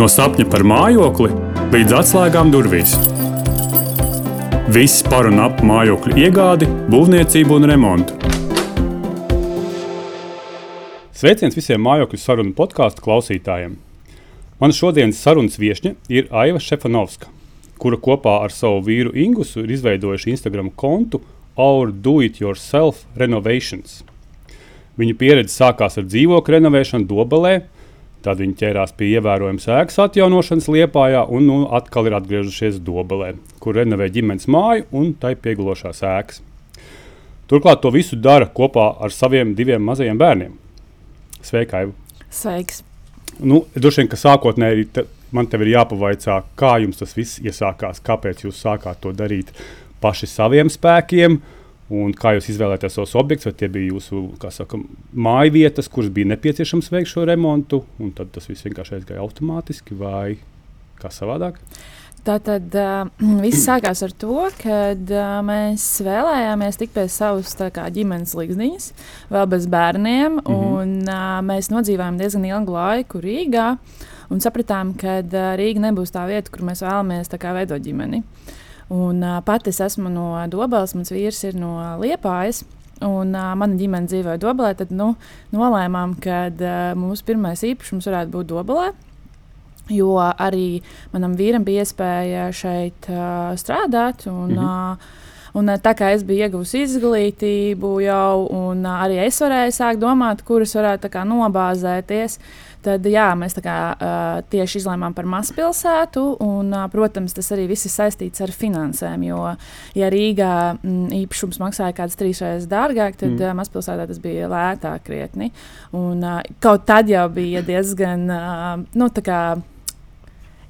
No sapņa par mājokli līdz atslēgām durvīs. Viss par un ap mājokļu iegādi, būvniecību un remontu. Sveiciens visiem mājokļu sarunu podkāstu klausītājiem. Mana šodienas sarunas viesne ir Aiva Šefanovska, kura kopā ar savu vīru Ingusu ir izveidojusi Instagram kontu Our Do It Yourself Renovations. Viņa pieredze sākās ar dzīvokļu renovēšanu Dobelē, Tad viņi ķērās pie ievērojamas ēkas atjaunošanas Liepājā un nu, atkal ir atgriežušies Dobelē, kur renovē ģimenes māju un tai pieglošās ēkas. Turklāt to visu dara kopā ar saviem diviem mazajiem bērniem. Sveika, Aiva! Sveiks! Nu, Droši vien, ka sākotnēji man te ir jāpavaicā, kā jums tas viss iesākās, kāpēc jūs sākāt to darīt paši saviem spēkiem, uh, Un kā jūs izvēlēties savus objektus, vai tie bija jūsu saka, māju vietas, kuras bija nepieciešams veikt šo remontu, un tad tas viss vienkārši aizgāja automātiski, vai kā savādāk? Tā tad uh, viss sākās ar to, ka uh, mēs vēlējāmies tikt pie savas kā, ģimenes līgzdiņas, vēl bez bērniem. Mm -hmm. un, uh, mēs nodzīvojām diezgan ilgu laiku Rīgā un sapratām, ka uh, Rīga nebūs tā vieta, kur mēs vēlamies kā, veidot ģimeni. Uh, Un, uh, pat es esmu no Dobelas, mans vīrs ir no Liepājas. Un uh, mana ģimene dzīvoja Dobelē. Tad nu, nolēmām, ka uh, mūsu pirmais īpašums varētu būt Dobelē. Jo arī manam vīram bija iespēja šeit uh, strādāt. Un, mm -hmm. uh, Un, tā kā es biju ieguvusi izglītību jau, un arī es varēju sākt domāt, kuras varētu kā, nobāzēties. Tad jā, mēs kā, uh, tieši izlēmām par mazpilsētu. Un, protams, tas arī viss ir saistīts ar finansēm. Jo, ja Rīgā mm, īpašums maksāja kādas trīs reizes dārgāk, tad mm. mazpilsētā tas bija lētāk krietni. Un, kaut tad jau bija diezgan. Nu,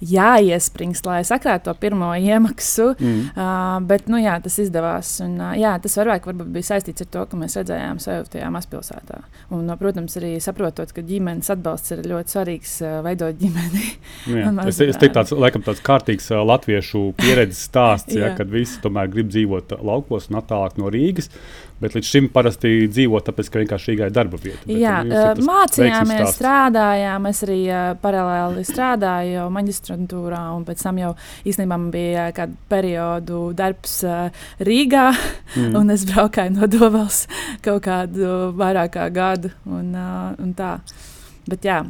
jāiespringst, lai sakrātu to pirmo iemaksu. Mm. Uh, bet nu, jā, tas izdevās. Un, uh, jā, tas varbūt, varbūt bija saistīts ar to, ka mēs redzējām sevi tajā mazpilsētā. Un, uh, protams, arī saprotot, ka ģimenes atbalsts ir ļoti svarīgs uh, veidot ģimeni. jā, es es teiktu, tāds, laikam, tāds kārtīgs uh, latviešu pieredzes stāsts, ja, kad visi tomēr grib dzīvot laukos un attālāk no Rīgas. Bet līdz šim parasti dzīvo, tāpēc ka vienkārši Rīgā ir darba vieta. Bet, Jā, uh, mācījāmies, strādājām. Es arī uh, paralēli strādāju jau maģistrantūrā, un pēc tam jau īstenībā bija kādu periodu darbs uh, Rīgā, mm. un es braukāju no Dovas kaut kādu vairāk kā gadu. Un, un tā. Bet jā,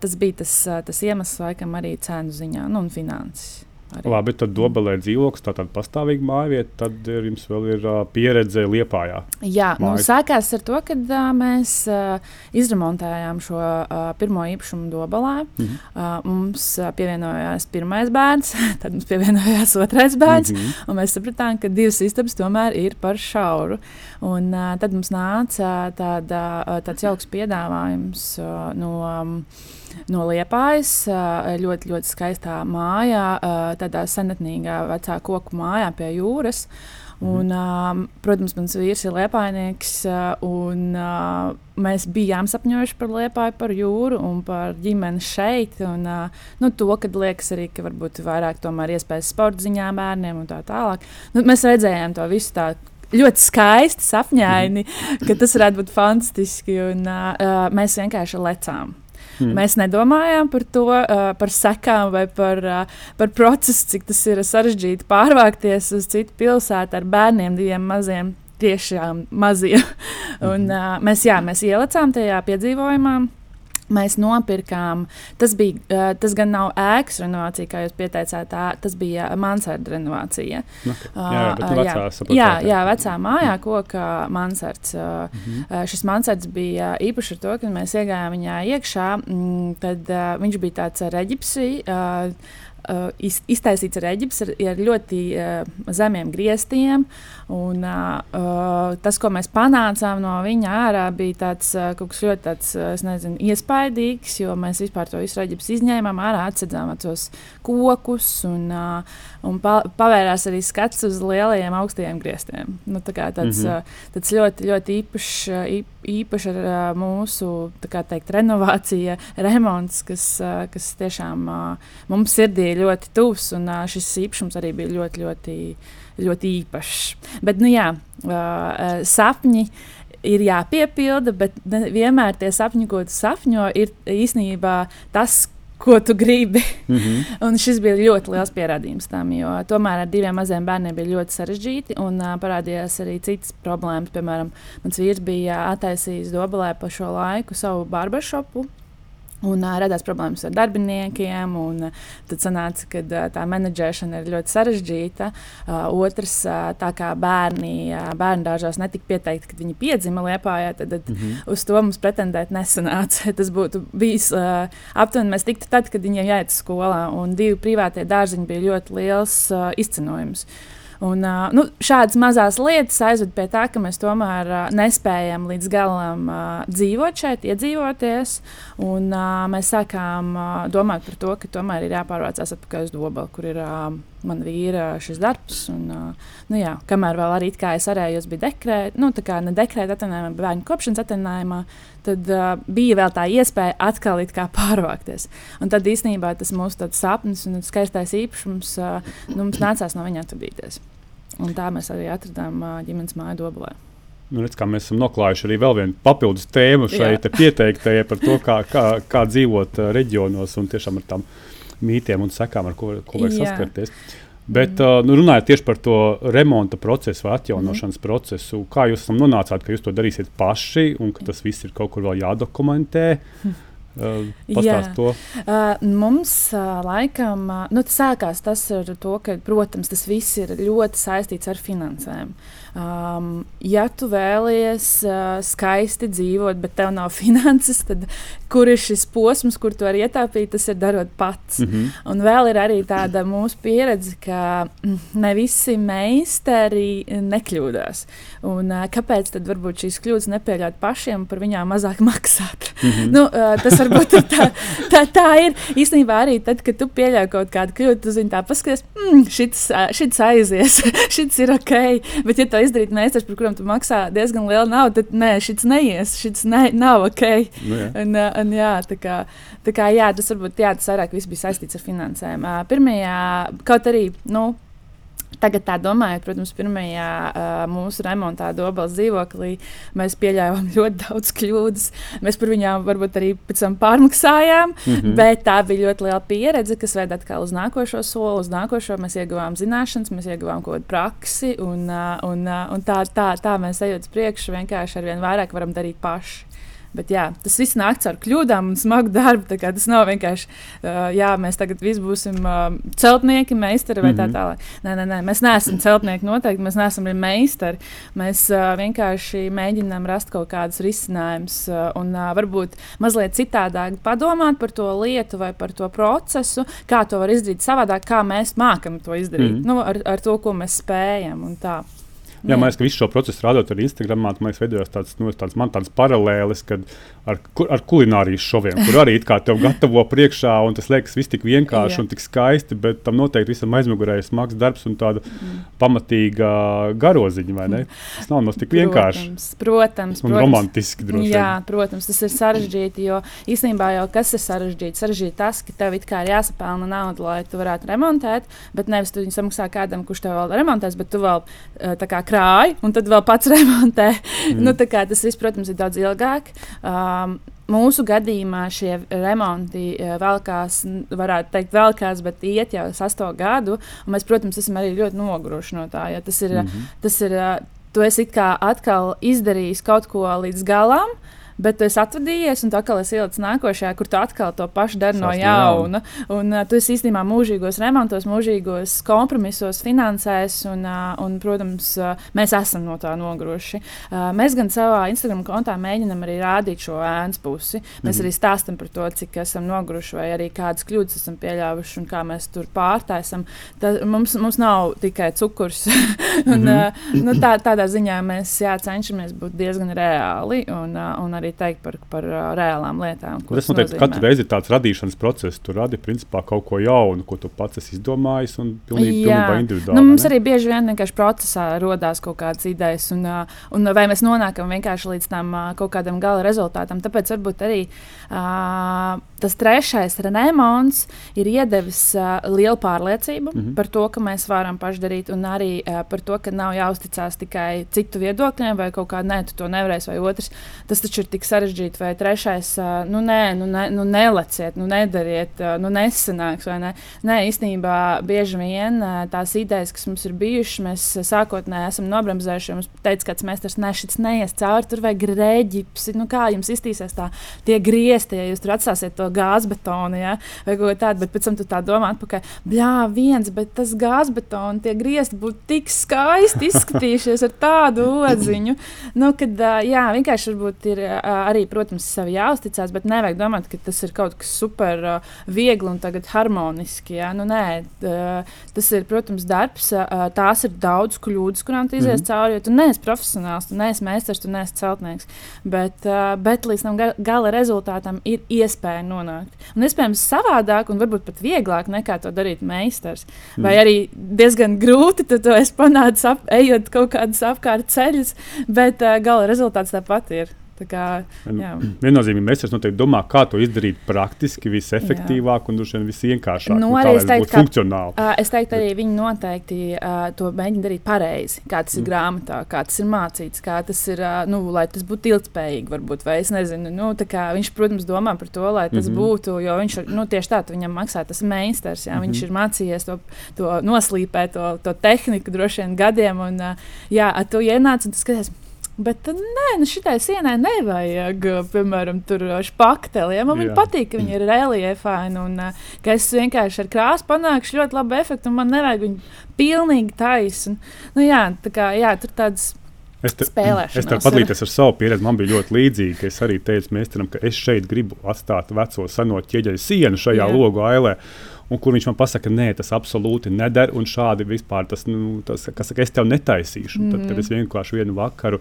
tas bija tas, tas iemesls, laikam, arī cenu ziņā nu, un finanses. Arī. Labi, tad Dobelē dzīvoklis, tā tāda pastāvīga mājvieta, tad ir, jums vēl ir uh, pieredze Liepājā. Jā, nu, sākās ar to, ka uh, mēs uh, izremontējām šo uh, pirmo īpašumu Dobelē. Mm -hmm. uh, mums uh, pievienojās pirmais bērns, tad mums pievienojās otrais bērns, mm -hmm. un mēs sapratām, ka divas istabas tomēr ir par šauru. Un, uh, tad mums nāca tāda, uh, tāds jauks piedāvājums uh, no. Um, no Liepājas. Ļoti, ļoti skaistā mājā, tādā senatnīgā vecā koku mājā pie jūras. Mhm. Un, uh, protams, mans vīrs ir liepainieks, un uh, mēs bijām sapņojuši par liepāju, par jūru un par ģimeni šeit. Un, uh, nu, to, kad liekas arī, ka varbūt vairāk iespējas sporta ziņā bērniem un tā tālāk. Nu, mēs redzējām to visu tā ļoti skaisti, sapņaini, mm. ka tas varētu būt fantastiski. Un, uh, mēs vienkārši lecām. Hmm. Mēs nedomājām par to, uh, par sekām vai par, uh, par procesu, cik tas ir sarežģīti pārvākties uz citu pilsētu ar bērniem, diviem maziem. Tiešām maziem. Un, uh, mēs, jā, mēs ielicām tajā piedzīvojumā. Mēs nopirkām, tas, bija, uh, tas gan nav ēkas renovācija, kā jūs pieteicāt, tā, tas bija mansarda renovācija. Okay. Uh, jā, uh, vecā, jā, jā, vecā mājā, koka mansards. Mm -hmm. šis mansards bija īpašs ar to, ka mēs iegājām viņā iekšā, mm, tad viņš bija tāds reģipsi. Uh, iz, iztaisīts ar eģiptes ar, ar ļoti uh, zemiem griestiem. Un, uh, tas, ko mēs panācām no viņa ārā, bija tāds, uh, kaut kas ļoti tāds, nezinu, iespaidīgs, jo mēs vispār to visu eģiptes izņēmām ārā, atsedzām tos kokus un, uh, un pa, pavērās arī skats uz lielajiem augstajiem griestiem. Nu, tā tāds, mm -hmm. tāds ļoti, ļoti īpašs, īpašs ar mūsu teikt, renovācija, remonts, kas, kas tiešām mums sirdī ļoti tuvs, un šis īpašums arī bija ļoti, ļoti, ļoti īpašs. Bet, nu jā, sapņi ir jāpiepilda, bet vienmēr tie sapņi, ko tu sapņo, ir īstenībā tas, ko tu gribi. Mm -hmm. Un šis bija ļoti liels pierādījums tam, jo tomēr ar diviem maziem bērniem bija ļoti sarežģīti. Un uh, parādījās arī citas problēmas. Piemēram, mans vīrs bija attaisījis Dobelē pa šo laiku savu barbershopu. Un uh, radās problēmas ar darbiniekiem, un uh, tad sanāca, ka uh, tā menedžēšana ir ļoti sarežģīta. Uh, otrs, uh, tā kā bērni uh, bērnu dārzos netika pieteikti, kad viņi piedzima Lietpājā, tad, tad mm -hmm. uz to mums pretendēt nesanāca. Tas būtu bijis uh, aptuveni mēs tiktu tad, kad viņiem jāiet skolā, un divi privātie dārziņi bija ļoti liels uh, izcenojums. Uh, Un, uh, nu, šādas mazas lietas aizved pie tā, ka mēs tomēr uh, nespējam līdz galam uh, dzīvot šeit, iedzīvoties. Un, uh, mēs sākām uh, domāt par to, ka tomēr ir jāpārvācās atpakaļ uz Dobelu, kur ir uh, mana vīra šis darbs. Un, uh, nu, jā, kamēr vēl arī es varēju, es biju dekrētā, nu, tā kā ne dekrēta atvaļinājumā, bet bērnu kopšanas atvaļinājumā, tad uh, bija vēl tā iespēja atkal pārvākties. Un tad īstenībā tas mūsu sapnis un skaistais īpašums uh, nu, mums nācās no viņa atvadīties. Un tā mēs arī atradām uh, ģimenes māju Dobelē. Nu, redz, mēs esam noklājuši arī vēl vienu papildus tēmu šeit, pieteiktajai par to, kā, kā, kā dzīvot uh, reģionos un tiešām ar tām mītiem un sekām, ar ko, ko vajag saskarties. Bet, mm. uh, nu, runājot tieši par to remonta procesu vai atjaunošanas mm. procesu, kā jūs nonācāt, ka jūs to darīsiet paši un ka tas viss ir kaut kur vēl jādokumentē? Mm. Pastāst to. Uh, mums uh, laikam uh, nu, tas sākās tas ar to, ka, protams, tas viss ir ļoti saistīts ar finansēm. Um, ja tu vēlies uh, skaisti dzīvot, bet tev nav finanses, tad kur ir šis posms, kur tu vari ietaupīt, tas ir darot pats. Mm -hmm. Un vēl ir arī tāda mūsu pieredze, ka mm, ne visi meistari nekļūdās. Un, uh, kāpēc tad varbūt šīs kļūdas nepieļaut pašiem un par viņām mazāk maksāt? Mm -hmm. nu, uh, tas varbūt tā, tā, tā ir. Īstenībā arī tad, kad tu pieļauj kaut kādu kļūdu, tu zini, tā paskaties, mm, šis, šis aizies, šis ir ok. Bet, ja to izdarīt meistars, par kuriem tu maksā diezgan lielu naudu, tad nē, šis neies, šis ne, nav ok. Nu, jā. un, un, jā, tā kā, tā kā, jā, tas varbūt jā, tas vairāk bija saistīts ar finansēm. Pirmajā, kaut arī. Nu, Tagad, tā domājot, protams, pirmajā uh, mūsu remontā Dobelas dzīvoklī mēs pieļāvām ļoti daudz kļūdas. Mēs par viņām varbūt arī pēc tam pārmaksājām, mm -hmm. bet tā bija ļoti liela pieredze, kas veda atkal uz nākošo soli, uz nākošo. Mēs ieguvām zināšanas, mēs ieguvām kaut kādu praksi, un, uh, un, uh, un tā, tā, tā mēs ejam uz priekšu, vienkārši ar vien vairāk varam darīt paši. Bet jā, tas viss nāk caur kļūdām un smagu darbu. Tas nav vienkārši, uh, jā, mēs tagad visi būsim uh, celtnieki, meistari vai mm -hmm. tā mhm. tālāk. Nē, nē, nē, mēs neesam celtnieki noteikti, mēs neesam arī meistari. Mēs uh, vienkārši mēģinām rast kaut kādus risinājumus uh, un uh, varbūt mazliet citādāk padomāt par to lietu vai par to procesu, kā to var izdarīt savādāk, kā mēs mākam to izdarīt, mm -hmm. nu, ar, ar to, ko mēs spējam. Jā, man liekas, ka visu šo procesu rādot ar Instagram, man liekas, veidojas tāds, nu, tāds, man tāds paralēlis, kad ar, ar kulinārijas šoviem, kur arī kā tev gatavo priekšā, un tas liekas viss tik vienkārši un tik skaisti, bet tam noteikti visam aizmugurē ir smags darbs un tāda mm. pamatīga garoziņa, vai ne? Tas nav mums tik vienkārši. Protams, protams. Un protams. romantiski droši. Jā, protams, tas ir sarežģīti, jo īstenībā jau kas ir sarežģīti? Sarežģīti tas, ka tev it kā ir jāsapelna nauda, lai tu varētu remontēt, bet nevis tu viņu samaksā kādam, kurš tev vēl remontēs, bet tu vēl eh, tā kā krāj, un tad vēl pats remontē. Mm. nu, tas viss, protams, ir daudz ilgāk. Um, Mūsu gadījumā šie remonti uh, velkās, varētu teikt, velkās, bet iet jau sasto gadu. Mēs, protams, esam arī ļoti noguruši no tā. Tas ir, mm -hmm. tas ir, uh, tu esi atkal izdarījis kaut ko līdz galam, uh, bet tu esi atvadījies, un atkal esi ielicis nākošajā, kur tu atkal to pašu dari no jauna. Un uh, tu esi īstenībā mūžīgos remontos, mūžīgos kompromisos, finansēs, un, uh, un protams, uh, mēs esam no tā noguruši. Uh, mēs gan savā Instagram kontā mēģinam arī rādīt šo ēnas pusi. Mēs mm arī stāstam par to, cik esam noguruši, vai arī kādas kļūdas esam pieļāvuši un kā mēs tur pārtaisam. Tā, mums, mums nav tikai cukurs. un, mm -hmm. uh, nu, tā, tādā ziņā mēs jā, cenšamies būt diezgan reāli un, uh, un arī arī teikt par, par uh, reālām lietām. Tas noteikti katru reizi ir tāds radīšanas process. Tu radi principā kaut ko jaunu, ko tu pats esi izdomājis un pilnīgi, pilnībā individuāli. Nu, mums ne? arī bieži vien vienkārši procesā radās kaut kādas idejas, un, uh, un vai mēs nonākam vienkārši līdz tam uh, kaut kādam gala rezultātam. Tāpēc varbūt arī uh, tas trešais remonts ir iedevis uh, lielu pārliecību mm -hmm. par to, ka mēs varam paši darīt, un arī uh, par to, ka nav jāuzticās tikai citu viedokļiem vai kaut kā nē, tu to nevarēsi vai otrs. Tas taču ir tik sarežģīti, vai trešais, nu, nē, nu, ne, nu, neleciet, nu, nedariet, nu, nesanāks. Nē, nē, īstenībā bieži vien tās idejas, kas mums ir bijušas, mēs sākotnēji esam nobremzējuši. Mums teica, kāds meistars, ne, šis neies cauri, tur vajag grēģips. Nu, kā jums iztīsies tā, tie griezti, ja jūs tur atstāsiet to gāzbetonu, ja, vai ko tādu, bet pēc tam tu tā domā atpakaļ, bļā, viens, bet tas gāzbetons, tie griezti būtu tik skaisti izskatījušies ar tādu odziņu. Nu, kad, jā, vienkārši ir arī, protams, sev jāuzticas, bet nevajag domāt, ka tas ir kaut kas super viegli un harmoniski. Jā. Nu, nē, tas ir, protams, darbs. Tās ir daudz kļūdas, kurām tu izies mm -hmm. cauri, jo tu neesi profesionāls, tu neesi meistars, tu neesi celtnieks. Bet, bet līdz tam gala rezultātam ir iespēja nonākt. Un iespējams savādāk un varbūt pat vieglāk nekā to darīt meistars. Mm. Vai arī diezgan grūti to esi panācis, ap, ejot kaut kādus apkārt ceļus, bet uh, gala rezultāts tāpat ir. Tā Viennozīmīgi mēs noteikti domājam, kā to izdarīt praktiski, visefektīvāk un visvienkāršāk. Nu, nu, arī es teiktu, ka, funkcionāli. Uh, es teiktu, arī viņi noteikti uh, to mēģina darīt pareizi. Kā tas ir mm. grāmatā, kā tas ir mācīts, kā tas ir, uh, nu, lai tas būtu ilgspējīgi, varbūt, vai es nezinu. Nu, kā, viņš, protams, domā par to, lai tas mm -hmm. būtu, jo viņš nu, tieši tā, viņam maksā tas meistars. Jā, mm -hmm. Viņš ir mācījies to, to noslīpēt, to, to tehniku droši vien gadiem, un uh, jā, tu ienāc un tu skaties Bet nē, nu šitai sienai nevajag, piemēram, špakteli. Ja? Man viņa patīk, ka viņa ir reliefaina un ka es vienkārši ar krāsu panākšu ļoti labu efektu, un man nevajag viņu pilnīgi taisnu. Nu, jā, tā kā, jā, tur tāds. Es te, es tev padalīties ar savu pieredzi. Man bija ļoti līdzīga. Es arī teicu mēsteram, ka es šeit gribu atstāt veco seno ķieģeļu sienu šajā Jā. logu ailē un kur viņš man pasaka, nē, tas absolūti neder, un šādi vispār tas, nu, tas kas saka, es tev netaisīšu. Mm -hmm. Tad, kad es vienkārši vienu vakaru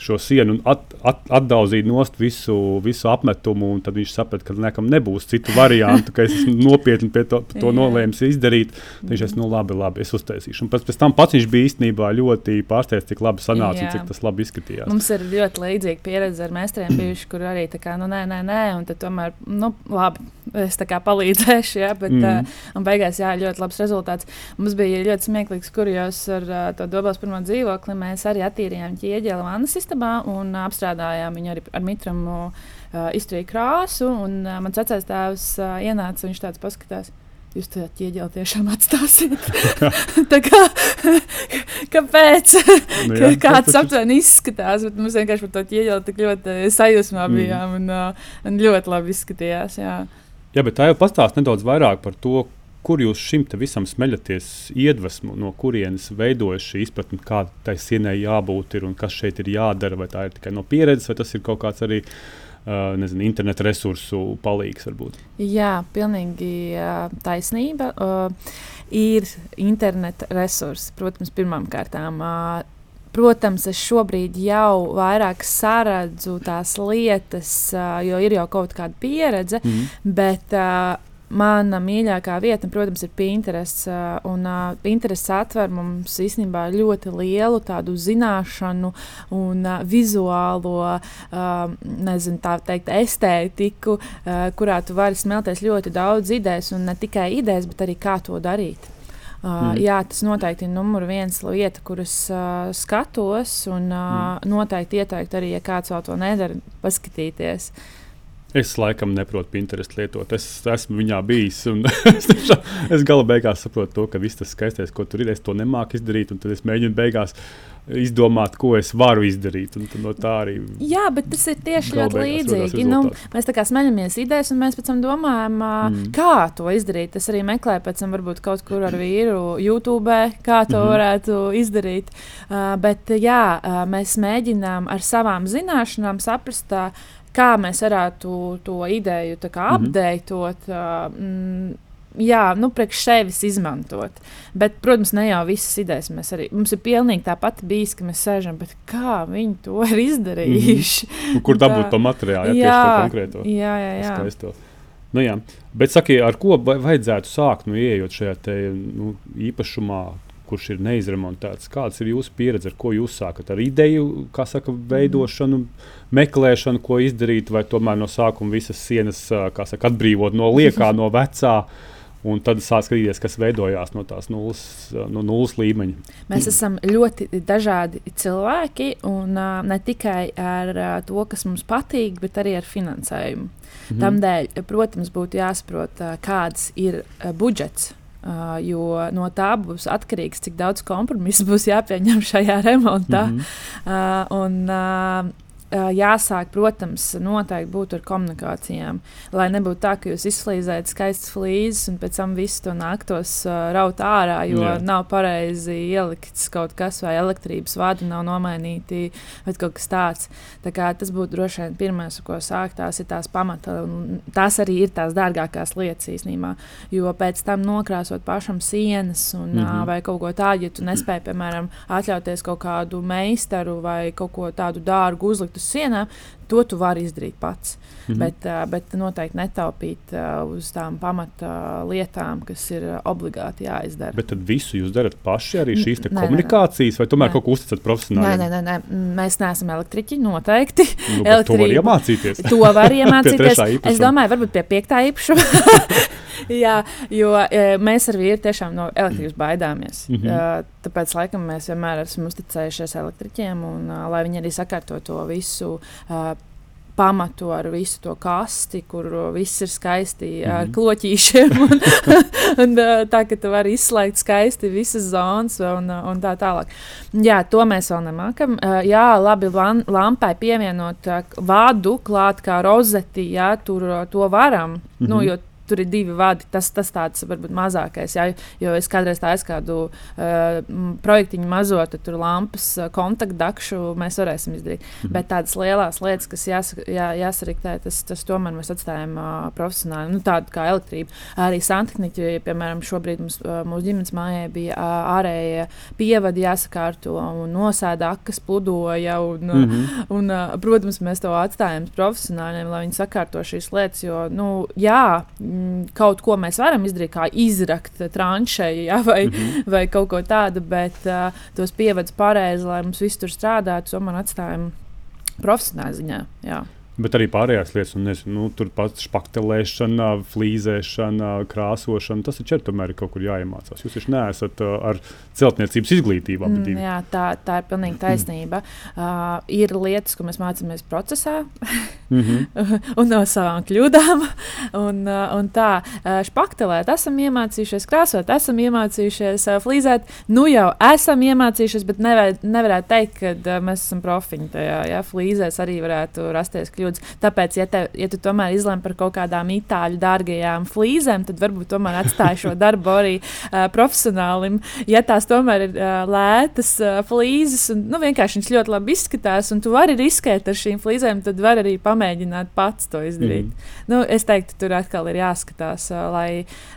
šo sienu un at, at, atdauzīju nost visu, visu apmetumu, tad viņš saprata, ka nekam nebūs citu variantu, ka es nopietni pie to, to nolēmis izdarīt. Tad viņš teica, nu labi, labi, es uztaisīšu. Un pēc, pēc tam pats viņš bija īstenībā ļoti pārsteigts, cik labi sanāca Jā. un cik tas labi izskatījās. Mums ir ļoti līdzīga pieredze ar meistariem bijuši, kur arī tā kā, nu nē, nē, nē, un tad tomēr, nu labi es palīdzēšu, ja, bet mm. uh, beigās jā, ļoti labs rezultāts. Mums bija ļoti smieklīgs kurjos ar uh, to dobās pirmo dzīvokli. Mēs arī attīrījām ķieģeli vannas istabā un apstrādājām viņu arī ar mitramu uh, izturīju krāsu. Un, uh, mans vecais tēvs uh, ienāca un viņš tāds paskatās. Jūs to ķieģeli tiešām atstāsiet. tā kā, kāpēc? Nu, jā, Kāds aptuveni izskatās, bet mums vienkārši par to ķieģeli tik ļoti sajūsmā mm. bijām un, uh, un ļoti labi izskatījās. Jā. Jā, bet tā jau pastāst nedaudz vairāk par to, kur jūs šim visam smeļaties iedvesmu, no kurienes veidojas šī izpratne, kāda tai sienai jābūt ir un kas šeit ir jādara. Vai tā ir tikai no pieredzes, vai tas ir kaut kāds arī uh, nezinu, interneta resursu palīgs. Varbūt. Jā, pilnīgi uh, taisnība. Uh, ir interneta resursi, protams, pirmām kārtām. Uh, Protams, es šobrīd jau vairāk saredzu tās lietas, jo ir jau kaut kāda pieredze, mm -hmm. bet mana mīļākā vieta, protams, ir Pinterest. Un uh, Pinterest atver mums īstenībā ļoti lielu tādu zināšanu un uh, vizuālo, uh, nezinu, tā teikt, estētiku, uh, kurā tu vari smelties ļoti daudz idejas, un ne tikai idejas, bet arī kā to darīt. Uh, mm. Jā, tas noteikti ir numur viens lieta, kuras uh, skatos, un uh, mm. noteikti ieteiktu arī, ja kāds vēl to nedara, paskatīties. Es laikam neprotu Pinterest lietot. Es esmu viņā bijis. es, gala beigās saprotu, to, ka viss tas skaistais, ko tur ir, es to nemāku izdarīt. Tad es mēģinu beigās izdomāt, ko es varu izdarīt. No arī Jā, bet tas ir tieši ļoti līdzīgi. Nu, mēs tā kā smeļamies idejas, un mēs pēc tam domājam, mm. kā to izdarīt. Es arī meklēju pēc tam, varbūt kaut kur ar vīru YouTube, kā to mm -hmm. varētu izdarīt. Uh, bet jā, mēs mēģinām ar savām zināšanām saprast. Uh, kā mēs varētu to ideju mm -hmm. apdeitot. Uh, mm, jā, nu, priekš sevis izmantot. Bet, protams, ne jau visas idejas mēs arī. Mums ir pilnīgi tāpat bijis, ka mēs sēžam, bet kā viņi to ir izdarījuši? Mm -hmm. Kur dabūt to materiālu, ja jā, tieši to konkrēto? Jā, jā, jā. Skaisto. Nu, jā. Bet, saki, ar ko vajadzētu sākt, nu, ieejot šajā te, nu, īpašumā, kurš ir neizremontēts. Kāda ir jūsu pieredze, ar ko jūs sākat? Ar ideju, kā saka, veidošanu, meklēšanu, ko izdarīt, vai tomēr no sākuma visas sienas saka, atbrīvot no liekā, no vecā Un tad sāk skatīties, kas veidojās no tās nulles, no nulles līmeņa. Mēs esam ļoti dažādi cilvēki, un uh, ne tikai ar uh, to, kas mums patīk, bet arī ar finansējumu. Mhm. Tādēļ, protams, būtu jāsaprot, uh, kāds ir uh, budžets. Uh, jo no tā būs atkarīgs, cik daudz kompromisu būs jāpieņem šajā remontā. Mm -hmm. uh, un, uh, jāsāk, protams, noteikti būt ar komunikācijām. Lai nebūtu tā, ka jūs izslīdzējat skaistas flīzes un pēc tam visu to nāktos uh, raut ārā, jo Jā. nav pareizi ielikts kaut kas, vai elektrības vadi nav nomainīti, vai kaut kas tāds. Tā kā tas būtu droši vien pirmais, ar ko sākt. Tās ir tās pamata, tās arī ir tās dārgākās lietas īstenībā. Jo pēc tam nokrāsot pašam sienas un, mm -hmm. vai kaut ko tādu, ja tu nespēji, piemēram, atļauties kaut kādu meistaru vai kaut ko tādu dārgu uzlikt uz sienām, to tu vari izdarīt pats. Mm -hmm. bet, bet noteikti netaupīt uz tām pamata lietām, kas ir obligāti jāizdara. Bet tad visu jūs darat paši, arī šīs nē, komunikācijas, nē, nē. vai tomēr nē. kaut ko uzticat profesionāli? Nē, nē, nē, mēs neesam elektriķi, noteikti. Nu, to var iemācīties. to var iemācīties. es domāju, varbūt pie piektā īpašuma. Jā, jo e, mēs ar vīru tiešām no elektrības baidāmies. Mm -hmm. Tāpēc, laikam, mēs vienmēr esam uzticējušies elektriķiem, un uh, lai viņi arī sakārto to visu. Uh, pamatu ar visu to kasti, kur viss ir skaisti mm -hmm. ar mhm. kloķīšiem. Un, un, tā ka tu vari izslēgt skaisti visas zonas un, un tā tālāk. Jā, to mēs vēl nemākam. Jā, labi, lampai pievienot vādu klāt kā rozeti, jā, tur to varam. Mm -hmm. nu, mhm. Tur ir divi vadi. Tas, tas tāds varbūt mazākais. Jā, jo es kādreiz tādu kādu uh, projektiņu mazo, tad tur lampas uh, kontaktdakšu mēs varēsim izdarīt. -hmm. Bet tādas lielas lietas, kas jās, jā, jāsariktē, tas, tas tomēr mēs atstājam uh, profesionāli. Nu, tādu kā elektrība. Arī santehniķi, piemēram, šobrīd mums, uh, mūsu ģimenes mājā bija uh, ārējie pievadi jāsakārto un nosēda akas pludoja. Un, mm -hmm. un, uh, protams, mēs to atstājam profesionāļiem, lai viņi sakārto šīs lietas. Jo, nu, jā, Mm, kaut ko mēs varam izdarīt, kā izrakt tranšēju ja, vai, mm -hmm. vai kaut ko tādu, bet uh, tos pievadus pareizi, lai mums viss tur strādātu, to man atstājam profesionālā ziņā. Jā. Bet arī pārējās lietas, un nezinu, nu, tur pats spaktelēšana, flīzēšana, krāsošana, tas taču ir tomēr kaut kur jāiemācās. Jūs taču neesat uh, ar celtniecības izglītību. Mm, jā, tā, tā ir pilnīgi taisnība. Mm. Uh, ir lietas, ko mēs mācāmies procesā, mm -hmm. un no savām kļūdām. Un, uh, un tā, uh, spaktelēt, esam iemācījušies krāsot, esam iemācījušies uh, flīzēt. Nu jau esam iemācījušies, bet nevar, nevarētu teikt, ka uh, mēs esam profiņi tajā. Ja? Flīzēs arī varētu rasties kļūdas kļūdas. Tāpēc, ja, te, ja tu tomēr izlemi par kaut kādām itāļu dārgajām flīzēm, tad varbūt tomēr atstāj šo darbu arī uh, profesionālim. Ja tās tomēr ir uh, lētas uh, flīzes, un nu, vienkārši viņas ļoti labi izskatās, un tu vari riskēt ar šīm flīzēm, tad vari arī pamēģināt pats to izdarīt. Mm. Nu, es teiktu, tur atkal ir jāskatās, uh, lai,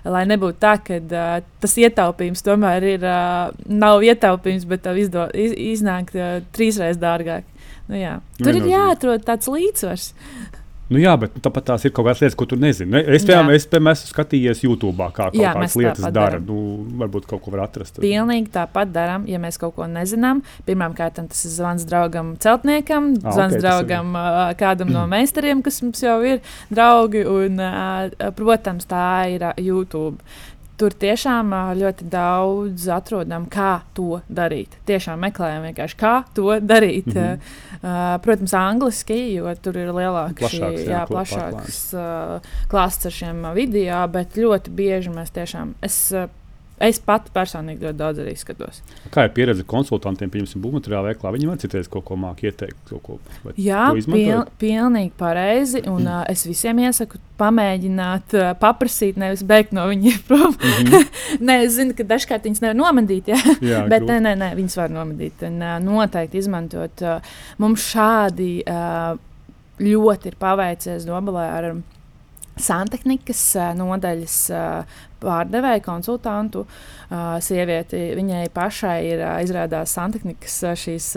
lai nebūtu tā, ka uh, tas ietaupījums tomēr ir, uh, nav ietaupījums, bet tev izdo, iz, iznāk uh, trīsreiz dārgāk. Nu, jā. Tur ir jāatrod tāds līdzsvars. Nu, jā, bet nu, tāpat tās ir kaut kādas lietas, ko tu nezini. Es, piemēram, es, piemēram, esmu skatījies YouTube, kā kaut jā, kādas lietas dara. Nu, varbūt kaut ko var atrast. Pilnīgi tāpat darām, ja mēs kaut ko nezinām. Pirmkārt, tas ir zvans draugam, celtniekam, ah, zvans okay, draugam, kādam no meistariem, kas mums jau ir draugi. Un, protams, tā ir YouTube. Tur tiešām ļoti daudz atrodam, kā to darīt. Tiešām meklējam vienkārši, kā to darīt. Mm -hmm. uh, protams, angliski, jo tur ir lielāks, plašāks, šī, jā, jā, plašāks uh, klāsts ar šiem video, bet ļoti bieži mēs tiešām. Es, uh, Es pat personīgi ļoti daudz arī skatos. Kā ir pieredze konsultantiem, piemēram, būvmateriālu veiklā? Viņi var citreiz kaut ko māki ieteikt. Ko, Jā, pil, pilnīgi pareizi. Un, uh, es visiem iesaku pamēģināt, uh, paprasīt, nevis beigt no viņiem prom. Mm -hmm. nē, es zinu, ka dažkārt viņas nevar nomedīt, ja? Jā, bet nē, nē, nē, viņas var nomedīt. Un, uh, noteikti izmantot. Uh, mums šādi uh, ļoti ir paveicies Dobelē ar santehnikas nodaļas pārdevēju, konsultantu. Sievieti, viņai pašai ir izrādās santehnikas šīs.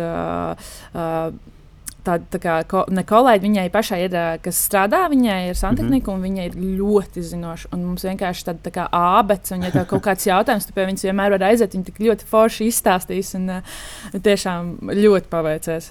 Tāda tā kā ko, ne kolēģi viņai pašai ir, kas strādā, viņai ir santehnika, mm -hmm. un viņa ir ļoti zinoša. Un mums vienkārši tāda tā kā ābeks, un, ja tev kaut kāds jautājums, tu pie viņas vienmēr vari aiziet, viņa tik ļoti forši izstāstīs, un uh, tiešām ļoti paveicies.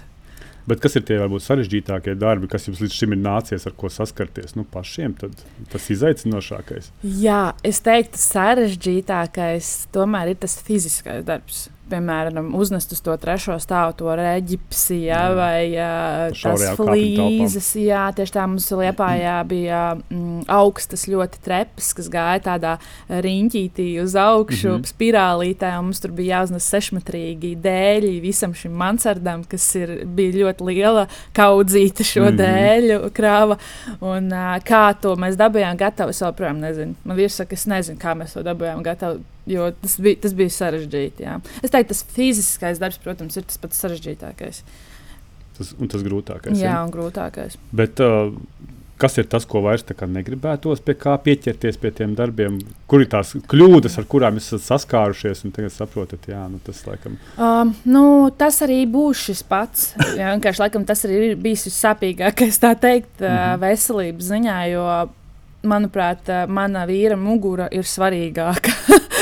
Bet kas ir tie varbūt sarežģītākie darbi, kas jums līdz šim ir nācies ar ko saskarties? Nu, pašiem tad, tas izaicinošākais. Jā, es teiktu, sarežģītākais tomēr ir tas fiziskais darbs piemēram, uznest uz to trešo stāvu, to reģipsi, jā, jā. vai uh, tās flīzes. Jā, tieši tā mums Liepājā bija mm, augstas ļoti trepas, kas gāja tādā riņķītī uz augšu, mm -hmm. spirālītē, un mums tur bija jāuznes sešmetrīgi dēļi visam šim mansardam, kas ir, bija ļoti liela kaudzīta šo mm -hmm. dēļu krāva. Un, uh, kā to mēs dabūjām gatavu, es joprojām nezinu. Man vīrs saka, es nezinu, kā mēs to dabūjām gatavu jo tas bija, tas bija sarežģīti. Jā. Es teiktu, tas fiziskais darbs, protams, ir tas pats sarežģītākais. Tas, un tas grūtākais. Jā, un grūtākais. Bet, uh, kas ir tas, ko vairs negribētos, pie kā pieķerties pie tiem darbiem? Kur ir tās kļūdas, ar kurām esat saskārušies, un tagad saprotat, jā, nu, tas laikam. Um, nu, tas arī būs šis pats. Jā, vienkārši laikam tas arī ir bijis vissāpīgākais, tā teikt, mm -hmm. veselības ziņā. Jo, manuprāt, mana vīra mugura ir svarīgāka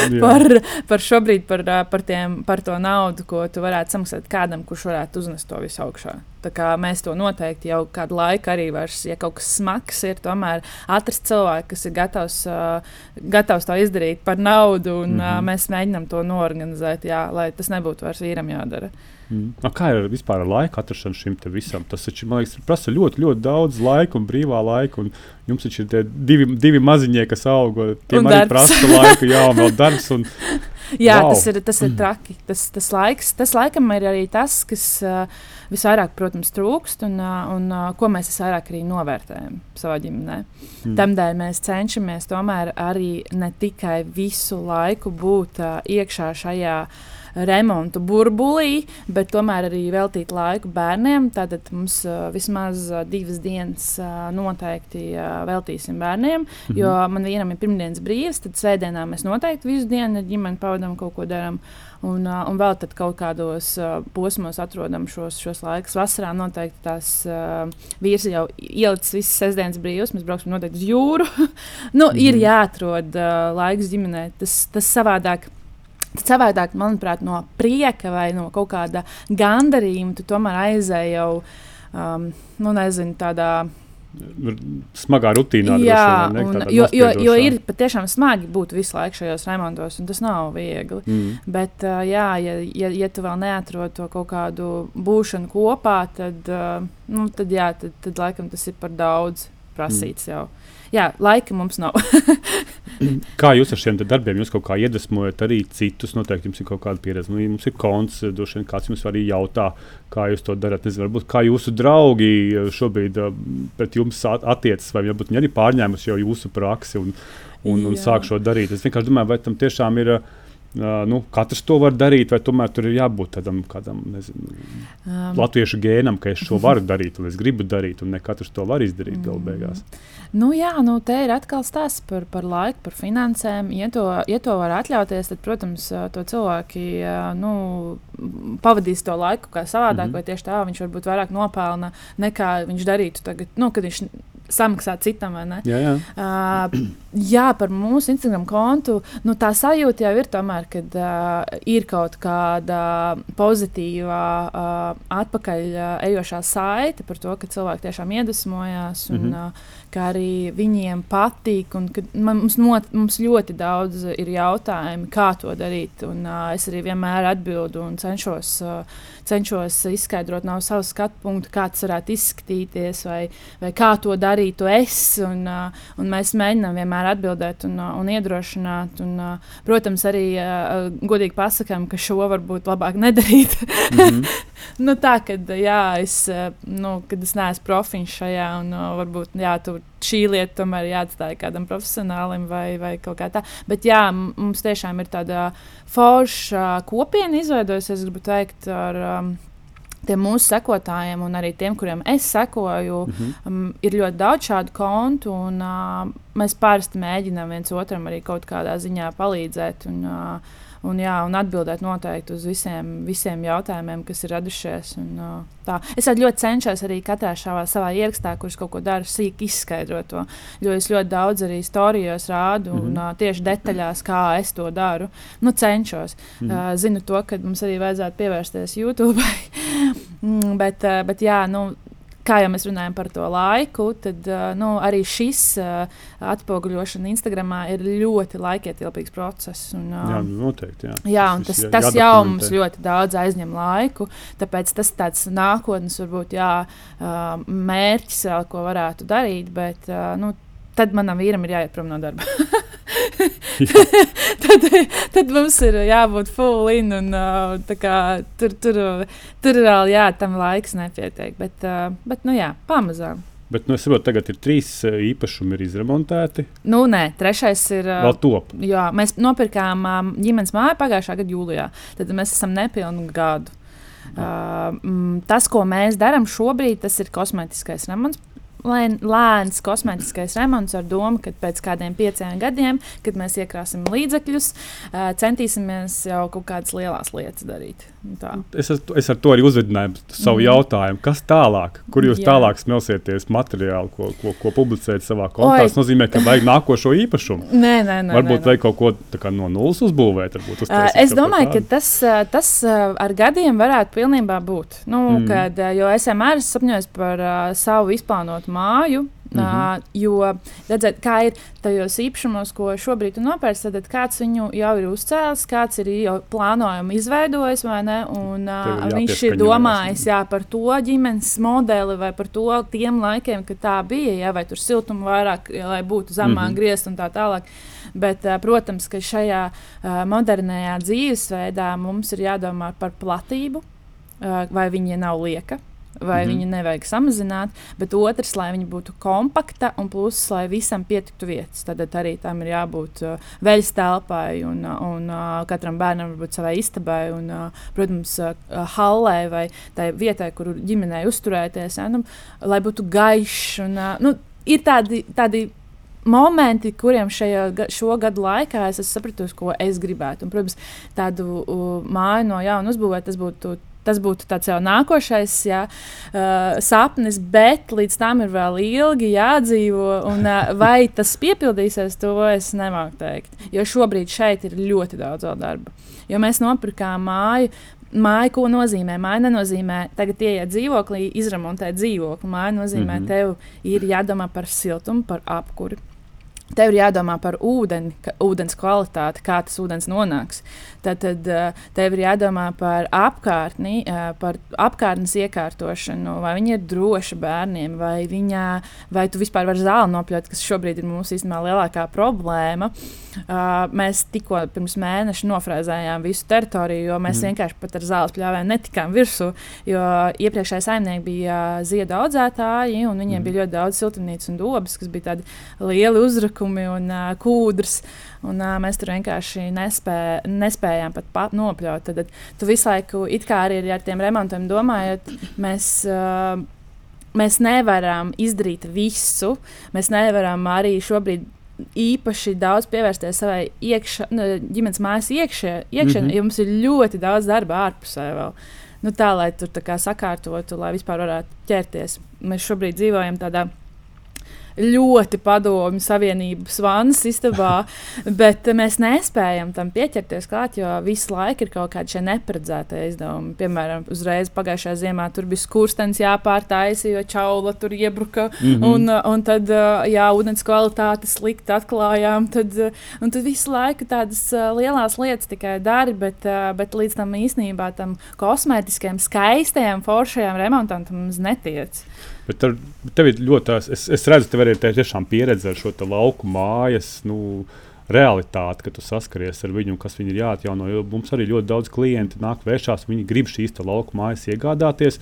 par, par šobrīd, par, par, tiem, par to naudu, ko tu varētu samaksāt kādam, kurš varētu uznest to visu augšā. Mēs to noteikti jau kādu laiku arī vairs, ja kaut kas smags ir, tomēr atrast cilvēku, kas ir gatavs, uh, gatavs to izdarīt par naudu, un mm -hmm. uh, mēs mēģinām to norganizēt, jā, lai tas nebūtu vairs vīram jādara. Mm. A, kā ir vispār ar laika atrašanu šim visam? Tas taču, man liekas, prasa ļoti, ļoti daudz laika un brīvā laika. Un jums taču ir divi, divi maziņie, kas aug. Tiem arī prasa laiku, jā, un vēl darbs. Un, jā, wow. tas ir, tas ir traki. Tas, tas, laiks, tas laikam ir arī tas, kas uh, visvairāk, protams, trūkst un, uh, un uh, ko mēs visvairāk arī novērtējam savā ģimenē. Mm. Tādēļ mēs cenšamies tomēr arī ne tikai visu laiku būt uh, iekšā šajā uh, remontu burbulī, bet tomēr arī veltīt laiku bērniem. Tātad mums uh, vismaz uh, divas dienas uh, noteikti uh, veltīsim bērniem, mhm. jo man vienam ir pirmdienas brīvs, tad svētdienā mēs noteikti visu dienu ar ģimeni pavadām kaut ko darām. Un, uh, un vēl tad kaut kādos uh, posmos atrodam šos, šos laikus. Vasarā noteikti tās uh, vīrs jau ielicis visas sestdienas brīvs. Mēs brauksim noteikti uz jūru. nu, mm. Ir mhm. jāatrod uh, laiks ģimenei. Tas, tas savādāk. Savādāk, manuprāt, no prieka vai no kaut kāda gandarījuma, tu tomēr aizēji jau, um, nu, nezinu, tādā smagā rutīnā. Jā, vien, un, jo, jo, jo ir patiešām smagi būt visu laiku šajos remontos, un tas nav viegli. Mm. Bet, uh, jā, ja, ja, ja tu vēl neatrod to kaut kādu būšanu kopā, tad, uh, nu, tad, jā, tad, tad laikam tas ir par daudz prasīts mm. jau jā, laika mums nav. kā jūs ar šiem darbiem jūs kaut kā iedvesmojat arī citus? Noteikti jums ir kaut kāda pieredze. Nu, jums ir konts, droši vien kāds jums arī jautā, kā jūs to darāt. Nezinu, varbūt kā jūsu draugi šobrīd uh, pret jums attiecas, vai varbūt viņi arī pārņēmuši jau jūsu praksi un, un, un sāk šo darīt. Es vienkārši domāju, vai tam tiešām ir. Uh, Uh, nu, katrs to var darīt, vai tomēr tur ir jābūt tādam kādam, nezinu, um, latviešu gēnam, ka es šo varu darīt, un es gribu darīt, un ne katrs to var izdarīt mm. galu beigās. Nu, jā, nu, te ir atkal stāsts par, par laiku, par finansēm. Ja to, ja to var atļauties, tad, protams, to cilvēki nu, pavadīs to laiku kā savādāk, mm -hmm. vai tieši tā viņš varbūt vairāk nopelna nekā viņš darītu tagad, nu, kad viņš samaksāt citam. Jā, jā. Uh, jā, par mūsu Instagram kontu. Nu, tā sajūta jau ir tomēr, kad uh, ir kaut kāda pozitīva uh, atpakaļ uh, ejošā saite par to, ka cilvēki tiešām iedvesmojās. Un, mm -hmm. uh, ka arī viņiem patīk. Man, mums, not, mums ļoti daudz ir jautājumu, kā to darīt. Un, uh, es arī vienmēr atbildu un cenšos, uh, cenšos izskaidrot no savas skatu punkta, kā tas varētu izskatīties, vai, vai kā to darītu es. Un, uh, un mēs mēģinām vienmēr atbildēt un, uh, un iedrošināt. Un, uh, protams, arī uh, godīgi pasakām, ka šo varbūt labāk nedarīt. mm -hmm. nu, tā, kad, jā, es, uh, nu, kad es neesmu profiņš šajā, un uh, varbūt jā, šī lieta tomēr jāatstāj kādam profesionālim vai, vai kaut kā tā. Bet jā, mums tiešām ir tāda forša kopiena izveidojusies, es gribu teikt, ar um, tiem mūsu sekotājiem un arī tiem, kuriem es sekoju, mm -hmm. um, ir ļoti daudz šādu kontu. Un, uh, mēs parasti mēģinām viens otram arī kaut kādā ziņā palīdzēt. Un, uh, un, jā, un atbildēt noteikti uz visiem, visiem jautājumiem, kas ir radušies. Un, uh, tā. es ļoti cenšos arī katrā šavā, savā ierakstā, kurš kaut ko dara, sīk izskaidrot to. Jo es ļoti daudz arī storijos rādu mm -hmm. un uh, tieši detaļās, kā es to daru. Nu, cenšos. Mm -hmm. uh, zinu to, ka mums arī vajadzētu pievērsties YouTube. Mm, bet, uh, bet jā, nu, kā jau mēs runājam par to laiku, tad nu, arī šis atspoguļošana Instagram ir ļoti laikietilpīgs process. Un, jā, noteikti. Jā, jā tas, tas, tas jau mums ļoti daudz aizņem laiku. Tāpēc tas tāds nākotnes, varbūt, jā, mērķis vēl, ko varētu darīt. Bet, nu, tad manam vīram ir jāiet prom no darba. tad, tad mums ir jābūt full in. Un, uh, kā, tur, tur, tur vēl jā, tam laiks nepietiek. Bet, uh, bet nu, jā, pamazām. Bet, nu, es saprotu, tagad ir trīs īpašumi ir izremontēti. Nu, nē, trešais ir. Vēl top. Jā, mēs nopirkām um, ģimenes māju pagājušā gada jūlijā. Tad mēs esam nepilnu gadu. Uh, tas, ko mēs darām šobrīd, tas ir kosmētiskais remonts lēns kosmētiskais remonts ar domu, ka pēc kādiem pieciem gadiem, kad mēs iekrāsim līdzekļus, centīsimies jau kaut kādas lielas lietas darīt. Tā. Es, es ar to arī uzvedināju savu mm. jautājumu. Kas tālāk? Kur jūs Jā. tālāk smelsieties materiālu, ko, ko, ko publicēt savā kontā? Tas nozīmē, ka vajag nākošo īpašumu. Nē, nē, nē. Varbūt nē, nē. vajag kaut ko no nulles uzbūvēt. Varbūt, uh, es domāju, ka tas, tas ar gadiem varētu pilnībā būt. Nu, mm. kad, jo es vienmēr esmu sapņojis par uh, savu izplānotu māju. Mm -hmm. uh, jo, redziet, kā ir tajos īpašumos, ko šobrīd nopērts, tad kāds viņu jau ir uzcēlis, kāds ir jau plānojumu izveidojis, vai ne? Un, uh, viņš ir domājis jā, par to ģimenes modeli vai par to tiem laikiem, kad tā bija, jā, vai tur siltuma vairāk, lai būtu zemāk mm -hmm. griezt un tā tālāk. Bet, uh, protams, ka šajā uh, modernajā dzīvesveidā mums ir jādomā par platību, uh, vai viņa nav lieka vai mm -hmm. viņu nevajag samazināt, bet otrs, lai viņa būtu kompakta un plus, lai visam pietiktu vietas. Tad arī tam ir jābūt uh, veļas telpai un, uh, un uh, katram bērnam varbūt savai istabai un, uh, protams, uh, hallē vai tai vietai, kur ģimenei uzturēties, ja, nu, lai būtu gaišs. Un, uh, nu, ir tādi, tādi momenti, kuriem šajā šo gadu laikā es sapratu, ko es gribētu. Un, protams, tādu uh, māju no jauna uzbūvēt, tas būtu Tas būtu tāds jau nākošais jā, uh, sapnis, bet līdz tam ir vēl ilgi jādzīvo. Un, uh, vai tas piepildīsies, to es nemāku teikt. Jo šobrīd šeit ir ļoti daudz darba. Jo mēs nopirkām māju. Māja, ko nozīmē? Māja nenozīmē, tagad ieiet dzīvoklī, izremontēt dzīvokli. Māja nozīmē, mm -hmm. tev ir jādomā par siltumu, par apkuri. Tev ir jādomā par ūdeni, ka, ūdens kvalitāti, kā tas ūdens nonāks. Tad, tad eh, tev ir jādomā par apkārtni, eh, par apkārtnes iekārtošanu, vai viņa ir droša bērniem, vai, viņa, vai tu vispār vari zāli nopļaut, kas šobrīd ir mūsu īstenībā lielākā problēma. Uh, mēs tikko pirms mēneša nofrēzējām visu teritoriju, jo mēs mm. vienkārši pat ar zāles pļāvēm netikām virsū. Jo iepriekšējais saimnieks bija ziedu audzētāji, un viņiem mm. bija ļoti daudz siltumnīcas un dobas, kas bija tādi lieli uzrakumi un uh, kūdras. Un, uh, mēs tur vienkārši nespē, nespējām pat, pat nopļaut. Tad, tad tu visu laiku, it kā arī ar tiem remontiem domājot, mēs. Uh, Mēs nevaram izdarīt visu. Mēs nevaram arī šobrīd īpaši daudz pievērsties savai iekšā, nu, ģimenes mājas iekšē, iekšē mm -hmm. jo mums ir ļoti daudz darba ārpusē vēl. Nu, tā, lai tur tā kā sakārtotu, lai vispār varētu ķerties. Mēs šobrīd dzīvojam tādā veidā ļoti padomju savienības vannas istabā, bet mēs nespējam tam pieķerties klāt, jo visu laiku ir kaut kādi šie neparedzētie izdevumi. Piemēram, uzreiz pagājušajā ziemā tur bija skurstenis jāpārtaisa, jo čaula tur iebruka, mm -hmm. un, un tad, jā, ūdens kvalitāte slikti atklājām. Tad, un tad visu laiku tādas lielas lietas tikai dari, bet, bet līdz tam īstenībā tam kosmētiskajam, skaistajam, foršajam remontam mums netiec. Bet tev, tev ir ļoti tās, es, es redzu, tev ir tiešām pieredze ar šo lauku mājas. Nu, realitāti, ka tu saskaries ar viņu, kas viņam ir jāatjauno. Mums arī ļoti daudz klienti nāk vēršās, viņi grib šīs lauku mājas iegādāties.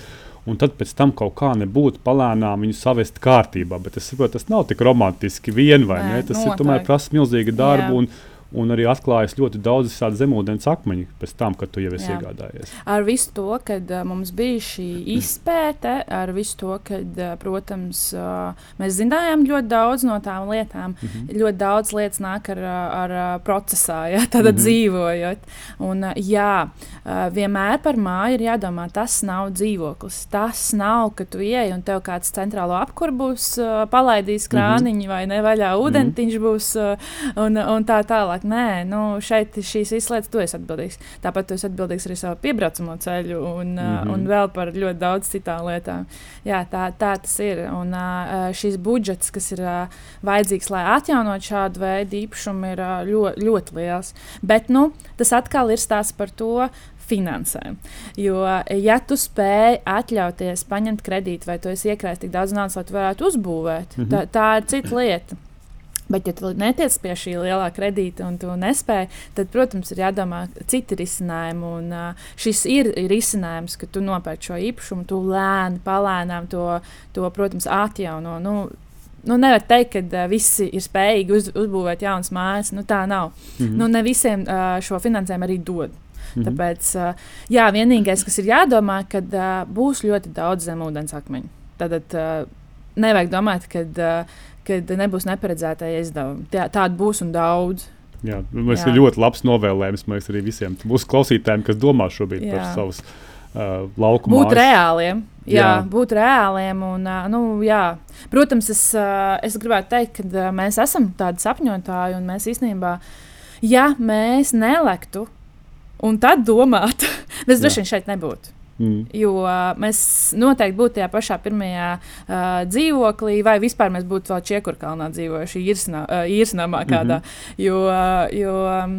Un tad pēc tam kaut kā nebūtu palēnām viņu savest kārtībā. Bet es saprotu, tas nav tik romantiski vien vai Nē, ne. Tas noteikti. ir tomēr prasa milzīgu darbu. Jā. Un, arī atklājas ļoti daudz tādu zemūdens akmeņu pēc tam, kad tu jau esi Jā. iegādājies. Ar visu to, ka uh, mums bija šī izpēte, ar visu to, ka, uh, protams, uh, mēs zinājām ļoti daudz no tām lietām. Mm -hmm. Ļoti daudz lietas nāk ar, ar, ar procesā, ja tādā mm -hmm. dzīvojot. Un, uh, jā, uh, vienmēr par māju ir jādomā, tas nav dzīvoklis. Tas nav, ka tu ieej un tev kāds centrālo apkuru būs uh, palaidījis krāniņu mm -hmm. vai nevaļā ūdentiņš mm -hmm. būs uh, un, un tā tālāk tālāk. Nē, nu, šeit šīs visas lietas tu esi atbildīgs. Tāpat tu esi atbildīgs arī savu piebraucamo ceļu un, mm -hmm. un vēl par ļoti daudz citām lietām. Jā, tā, tā tas ir. Un šis budžets, kas ir vajadzīgs, lai atjaunotu šādu veidu īpašumu, ir ļoti, ļoti liels. Bet nu, tas atkal ir stāsts par to, finansēm. Jo, ja tu spēj atļauties paņemt kredītu, vai tu esi iekrājis tik daudz naudas, lai tu varētu uzbūvēt, mm -hmm. tā, tā ir cita lieta. Bet, ja tu netiec pie šī lielā kredīta un tu nespēji, tad, protams, ir jādomā citi risinājumi. Un, uh, šis ir, risinājums, ka tu nopērci šo īpašumu, tu lēni, palēnām to, to protams, atjauno. Nu, nu, nevar teikt, ka uh, visi ir spējīgi uz, uzbūvēt jaunas mājas. Nu, tā nav. Mm -hmm. nu, ne visiem uh, šo finansējumu arī dod. Mm -hmm. Tāpēc, jā, vienīgais, kas ir jādomā, kad uh, būs ļoti daudz zemūdens akmeņu. Tad uh, nevajag domāt, ka uh, nebūs neparedzētie izdevumi. Tā, tāda būs un daudz. Jā, tas ir ļoti labs novēlējums liekas, arī visiem mūsu klausītājiem, kas domā šobrīd jā. par savus uh, laukumu. Būt mājas. reāliem. Jā, jā, būt reāliem. Un, uh, nu, jā. Protams, es, uh, es gribētu teikt, ka uh, mēs esam tādi sapņotāji un mēs īstenībā, ja mēs nelektu un tad domāt, mēs droši vien šeit nebūtu. Mm. Jo mēs noteikti būtu tajā pašā pirmajā uh, dzīvoklī, vai vispār mēs būtu vēl Čiekurkalnā dzīvojuši īrsnamā uh, kādā. Mm -hmm. Jo, jo um,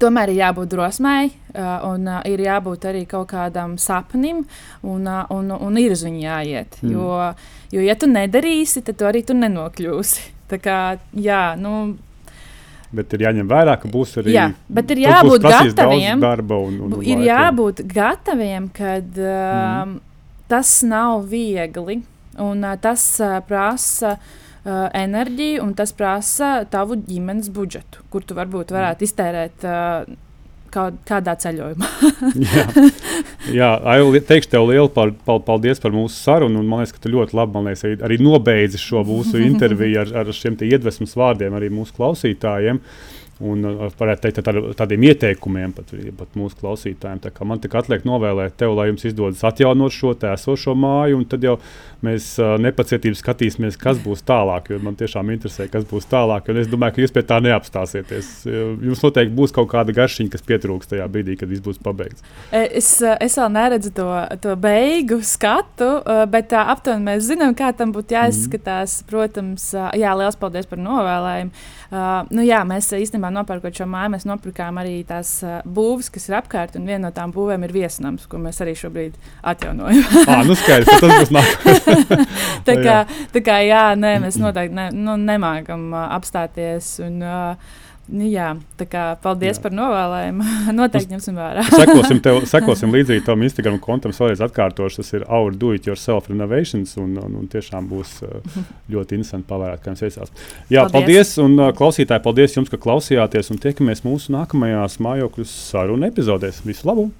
tomēr ir jābūt drosmei, un ir jābūt arī kaut kādam sapnim, un, un, un ir uz viņu jāiet. Mm. Jo, jo, ja tu nedarīsi, tad tu arī tur nenokļūsi. Tā kā, jā, nu, Bet ir jāņem vērā, ka būs arī. Jā, bet ir jābūt gataviem. Un, un ir laika. jābūt gataviem, kad uh, mm. tas nav viegli. Un uh, tas uh, prasa uh, enerģiju, un tas prasa tavu ģimenes budžetu, kur tu varbūt varētu iztērēt. Uh, kā, kādā ceļojumā. jā, jā Aili, teikšu tev lielu par, par, paldies par mūsu sarunu. Man liekas, ka tu ļoti labi liekas, arī, arī nobeidzi šo mūsu interviju ar, ar šiem iedvesmas vārdiem arī mūsu klausītājiem. Uh, un uh, varētu teikt, tā, tādiem ieteikumiem pat, pat mūsu klausītājiem. Tā man tikai atliek novēlēt tev, lai jums izdodas atjaunot šo esošo māju, un tad jau mēs uh, nepacietīgi skatīsimies, kas būs tālāk. Man tiešām interesē, kas būs tālāk, un es domāju, ka jūs pie tā neapstāsieties. Jums noteikti būs kaut kāda garšiņa, kas pietrūks tajā brīdī, kad viss būs pabeigts. E, es, es vēl neredzu to, to beigu skatu, bet aptuveni mēs zinām, kā tam būtu jāizskatās. Mm. Protams, jā, liels paldies par novēlējumu. Uh, nu, jā, mēs īstenībā nopērkot šo māju, mēs nopirkām arī tās būvis, kas ir apkārt, un viena no tām būvēm ir viesnams, ko mēs arī šobrīd atjaunojam. ah, nu skaidrs, tas būs nākamais. tā, kā, tā kā jā, nē, mēs noteikti ne, nu, nemākam apstāties. Un, uh, Nu, jā, tā kā paldies jā. par novēlējumu. Noteikti ņemsim vērā. sekosim, tev, sekosim līdzi tam Instagram kontam, vēlreiz atkārtošu. Tas ir Our Do It Yourself Renovations. Un, un, un tiešām būs uh, ļoti interesanti pavērāt, kā jums veicās. Jā, paldies. paldies un uh, klausītāji, paldies jums, ka klausījāties. Un tiekamies mūsu nākamajās mājokļu sarunu epizodēs. Visu labu!